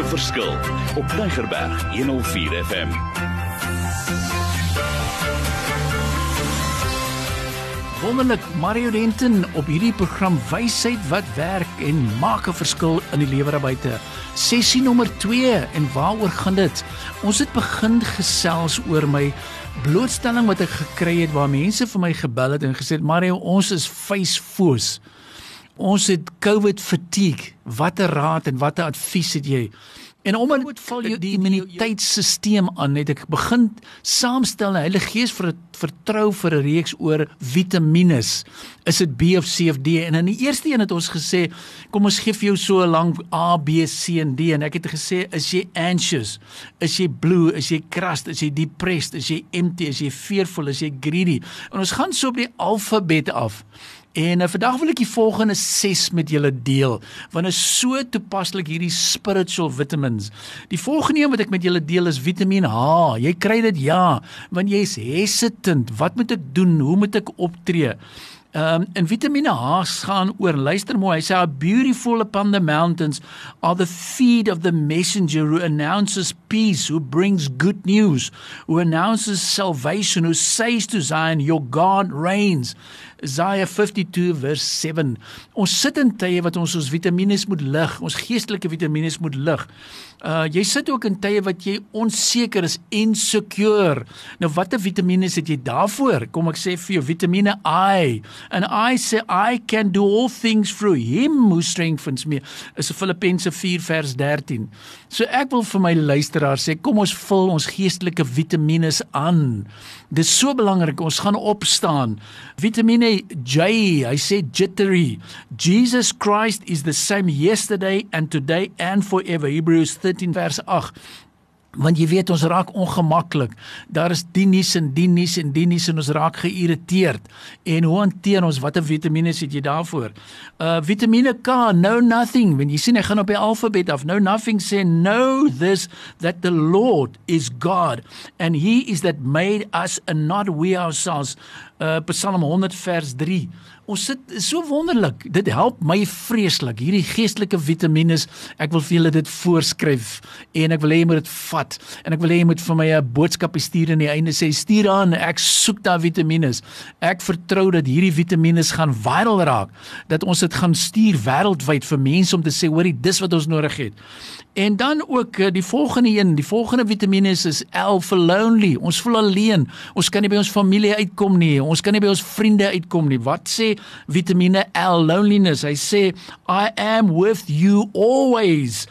'n verskil op Neigerberg 104 FM. Wonderlik Mario Denton op hierdie program wysheid wat werk en maak 'n verskil in die lewer buite. Sessie nommer 2 en waaroor gaan dit? Ons het begin gesels oor my blootstelling wat ek gekry het waar mense vir my gebel het en gesê het Mario, ons is facefoos. Ons het COVID fatigue. Watter raad en watter advies het jy? En omdat dit val jou die immuniteitstelsel aan, het ek begin saamstel 'n Heilige Gees vir vertrou vir 'n reeks oor vitamiene. Is dit B of C of D? En in die eerste een het ons gesê, kom ons gee vir jou so lank A, B, C en D en ek het gesê, is jy anxious? Is jy blue? Is jy crushed? Is jy depressed? Is jy empty? Is jy fearful? Is jy greedy? En ons gaan so op die alfabet af. En uh, vandag wil ek die volgende 6 met julle deel want is so toepaslik hierdie spiritual vitamins. Die volgende een wat ek met julle deel is Vitamiin H. Jy kry dit ja, want jy's hesitant. Wat moet ek doen? Hoe moet ek optree? Um, en Vitamiene H gaan oor luister mooi hy sê a beautiful upon the mountains are the feet of the messenger who announces peace who brings good news who announces salvation who says to Zion your God reigns Isaiah 52 vers 7. Ons sit in tye wat ons ons vitamiene moet lig, ons geestelike vitamiene moet lig. Uh jy sit ook in tye wat jy onseker is, insecure. Nou watter vitamiene het jy daarvoor? Kom ek sê vir jou vitamiene I. And I say I can do all things through him who strengthens me. Is Filippense 4 vers 13. So ek wil vir my luisteraars sê, kom ons vul ons geestelike vitamiene aan. Dis so belangrik. Ons gaan opstaan. Vitamiene J, hy sê jittery. Jesus Christ is the same yesterday and today and forever. Hebrews 13 vers 8 want jy weet ons raak ongemaklik. Daar is die nuus en die nuus en die nuus en ons raak geïrriteerd. En hoe hanteer ons watter vitamiene het jy daarvoor? Uh Vitamiene K, no nothing. When jy sien hy gaan op die alfabet af. No nothing sê know this that the Lord is God and he is that made us and not we ourselves. Uh Psalm 100 vers 3 ons sit so wonderlik. Dit help my vreeslik. Hierdie geestelike vitamiene, ek wil vir julle dit voorskryf en ek wil hê jy moet dit vat en ek wil hê jy moet vir my 'n boodskap stuur aan die einde sê stuur aan ek soek daai vitamiene. Ek vertrou dat hierdie vitamiene gaan viral raak. Dat ons dit gaan stuur wêreldwyd vir mense om te sê hoorie dis wat ons nodig het. En dan ook eh, die volgende een, die volgende vitamiene is L for lonely. Ons voel alleen. Ons kan nie by ons familie uitkom nie. Ons kan nie by ons vriende uitkom nie. Wat sê Vitamiene L loneliness. Hy sê I am with you always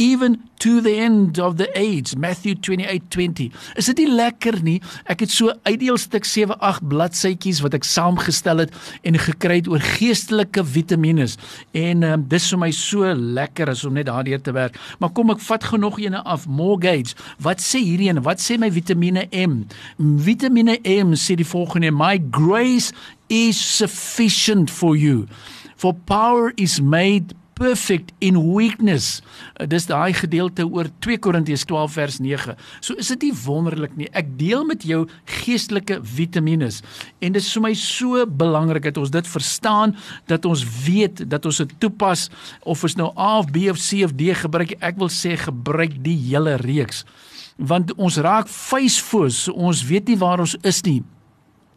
even to the end of the age Matthew 28:20 is dit nie lekker nie? Ek het so uitdeel stuk 7 8 bladsytjies wat ek saamgestel het en gekry het oor geestelike vitamiene en um, dis vir my so lekker as om net daardeur te werk. Maar kom ek vat gou nog eene af. Mortgage wat sê hierdie een? Wat sê my vitamiene M? Vitamiene M sê die volgende. My grace is sufficient for you. For power is made perfect in weakness. Uh, dis daai gedeelte oor 2 Korintiërs 12 vers 9. So is dit nie wonderlik nie. Ek deel met jou geestelike vitamiene en dit is vir my so belangrik dat ons dit verstaan dat ons weet dat ons dit toepas of ons nou A of B of C of D gebruik. Ek wil sê gebruik die hele reeks. Want ons raak facefoos. Ons weet nie waar ons is nie.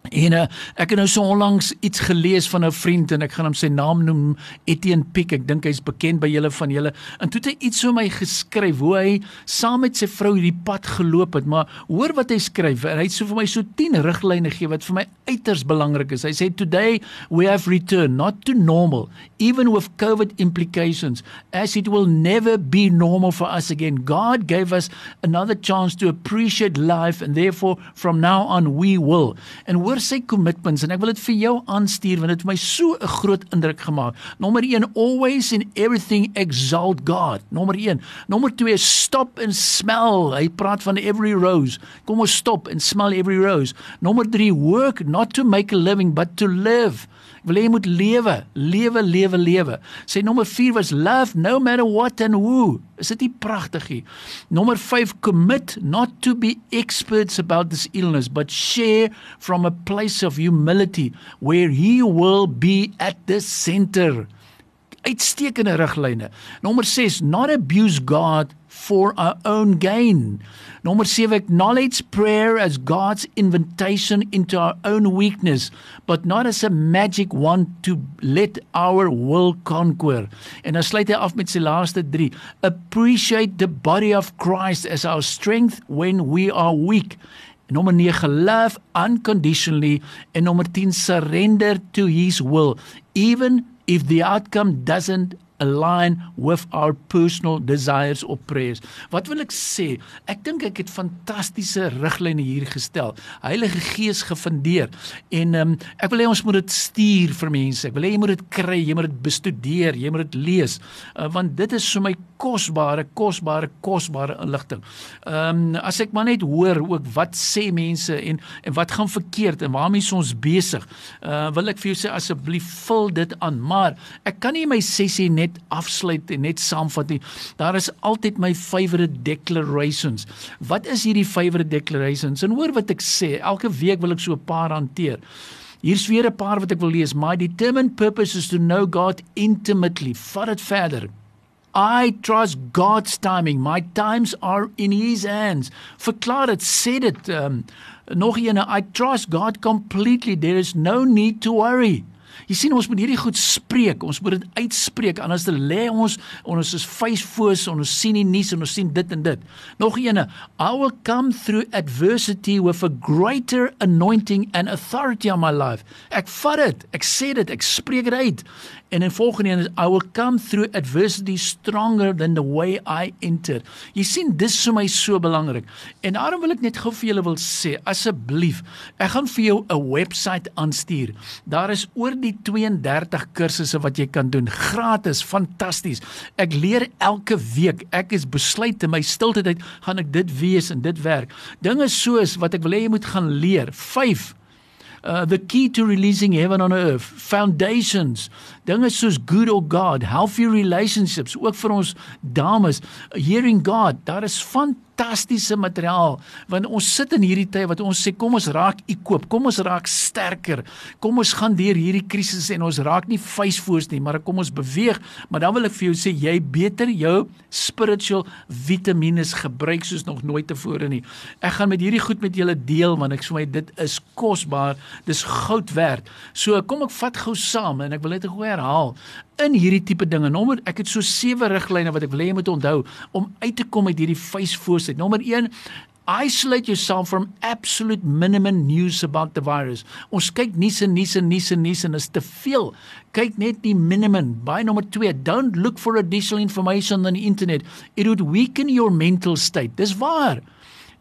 En uh, ek het nou so onlangs iets gelees van 'n vriend en ek gaan hom sy naam noem Etienne Pick. Ek dink hy's bekend by julle van julle. En toe het hy iets so my geskryf hoe hy saam met sy vrou hierdie pad geloop het. Maar hoor wat hy skryf. Hy het so vir my so 10 riglyne gegee wat vir my uiters belangrik is. Hy sê today we have returned not to normal even with covid implications as it will never be normal for us again. God gave us another chance to appreciate life and therefore from now on we will. And hoor sy commitments en ek wil dit vir jou aanstuur want dit het my so 'n groot indruk gemaak. Nommer 1 always in everything exalt God. Nommer 1. Nommer 2 stop and smell. Hy praat van every rose. Kom ons stop and smell every rose. Nommer 3 work not to make a living but to live wil jy moet lewe, lewe, lewe, lewe. Sy nommer 4 was love no matter what and who. Is dit nie pragtig nie? Nommer 5 commit not to be experts about this illness but share from a place of humility where he will be at the center. Uitstekende riglyne. Nommer 6 not abuse God for our own gain. Nommer 7 acknowledge prayer as God's invitation into our own weakness, but not as a magic wand to let our will conquer. En dan sluit hy af met sy laaste 3. Appreciate the body of Christ as our strength when we are weak. Nommer 9 love unconditionally en nommer 10 surrender to his will even if the outcome doesn't align with our personal desires or prayers. Wat wil ek sê? Ek dink ek het fantastiese riglyne hier gestel. Heilige Gees gefundeer en um, ek wil hê ons moet dit stuur vir mense. Ek wil hê jy moet dit kry, jy moet dit bestudeer, jy moet dit lees. Uh, want dit is vir my kosbare, kosbare, kosbare inligting. Ehm um, as ek maar net hoor ook wat sê mense en en wat gaan verkeerd en waarmee is ons besig? Uh wil ek vir jou sê asseblief vul dit aan. Maar ek kan nie my sessie net net afsluit en net saamvat nie. Daar is altyd my favorite declarations. Wat is hierdie favorite declarations? En hoor wat ek sê. Elke week wil ek so 'n paar hanteer. Hier's weer 'n paar wat ek wil lees. My determined purpose is to know God intimately. Vat dit verder. I trust God's timing. My times are in his hands. Verklaar dit, sê dit um, nog eene. I trust God completely. There is no need to worry. Jy sien ons moet hierdie goed spreek. Ons moet dit uitspreek anders dan lê ons ons is facefoos ons sien die nuus en ons sien dit en dit. Nog eene, I will come through adversity with a greater anointing and authority on my life. Ek vat dit, ek sê dit, ek spreek dit uit. En in volgende een is I will come through adversity stronger than the way I entered. Jy sien dis vir my so belangrik. En daarom wil ek net gou vir julle wil sê asseblief, ek gaan vir jou 'n webwerf aanstuur. Daar is oor die 32 kursusse wat jy kan doen gratis fantasties. Ek leer elke week. Ek is besluit in my stilte tyd gaan ek dit wees en dit werk? Dinge soos wat ek wil hê jy moet gaan leer. 5 Uh, the key to releasing heaven on earth. Foundations. Dinge soos good or god healthy relationships ook vir ons dames. Hearing god daar is van fantastiese materiaal want ons sit in hierdie tyd wat ons sê kom ons raak ekoop, kom ons raak sterker. Kom ons gaan deur hierdie krisis en ons raak nie vuisvoors nie, maar kom ons beweeg. Maar dan wil ek vir jou sê jy beter jou spiritual vitamiene gebruik soos nog nooit tevore nie. Ek gaan met hierdie goed met julle deel want ek sê my dit is kosbaar. Dis goud werd. So kom ek vat gou saam en ek wil net gou herhaal in hierdie tipe dinge. Nommer ek het so sewe riglyne wat ek wil hê jy moet onthou om uit te kom uit hierdie vuisvoorsit. Nommer 1 Isolate yourself from absolute minimum news about the virus. Ons kyk nuus en nuus en nuus en nuus en is te veel. Kyk net die minimum. By nommer 2, don't look for additional information on the internet. It would weaken your mental state. Dis waar.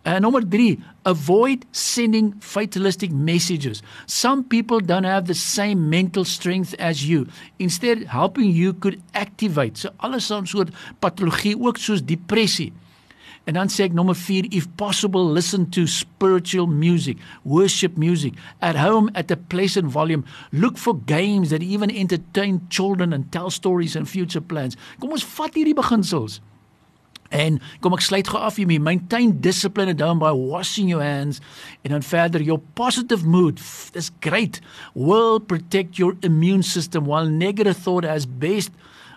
Uh, number 3 avoid sending fatalistic messages. Some people don't have the same mental strength as you. Instead helping you could activate. So alles 'n soort patologie ook soos depressie. En dan sê ek nommer 4 if possible listen to spiritual music worship music. At home at a pleasant volume look for games that even entertain children and tell stories and future plans. Kom ons vat hierdie beginsels En kom ek sluit gou af hiermee. Maintain discipline down by washing your hands and then further your positive mood. This great will protect your immune system while negative thought has best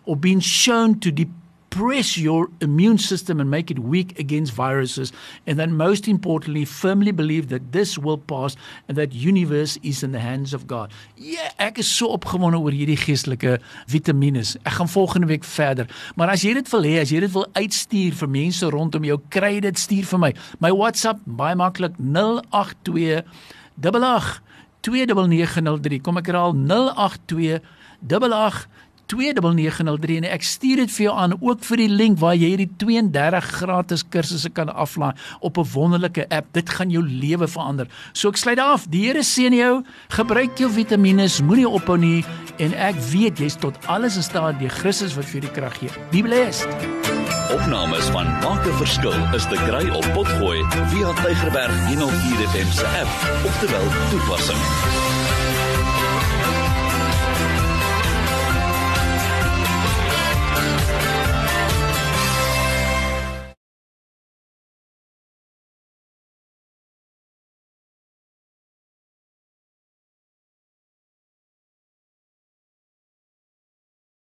or been shown to deplete suppress your immune system and make it weak against viruses and then most importantly firmly believe that this will pass and that universe is in the hands of God. Ja, ek is so opgewonde oor hierdie geestelike vitamiene. Ek gaan volgende week verder. Maar as jy dit wil hê, as jy dit wil uitstuur vir mense rondom jou, kry dit stuur vir my. My WhatsApp baie maklik 082 88 29903. Kom ek herhaal 082 88 29903 en ek stuur dit vir jou aan ook vir die link waar jy hierdie 32 gratis kursusse kan aflaai op 'n wonderlike app. Dit gaan jou lewe verander. So ek sluit af. Die Here seën jou. Gebruik jou vitamiene, moenie ophou nie en ek weet jy's tot alles in staat deur Christus wat vir jou die krag gee. Be blessed. Opnames van Maak 'n Verskil is te kry op Potgooi via Tigerberg 104 FM se app of te wel toepassing.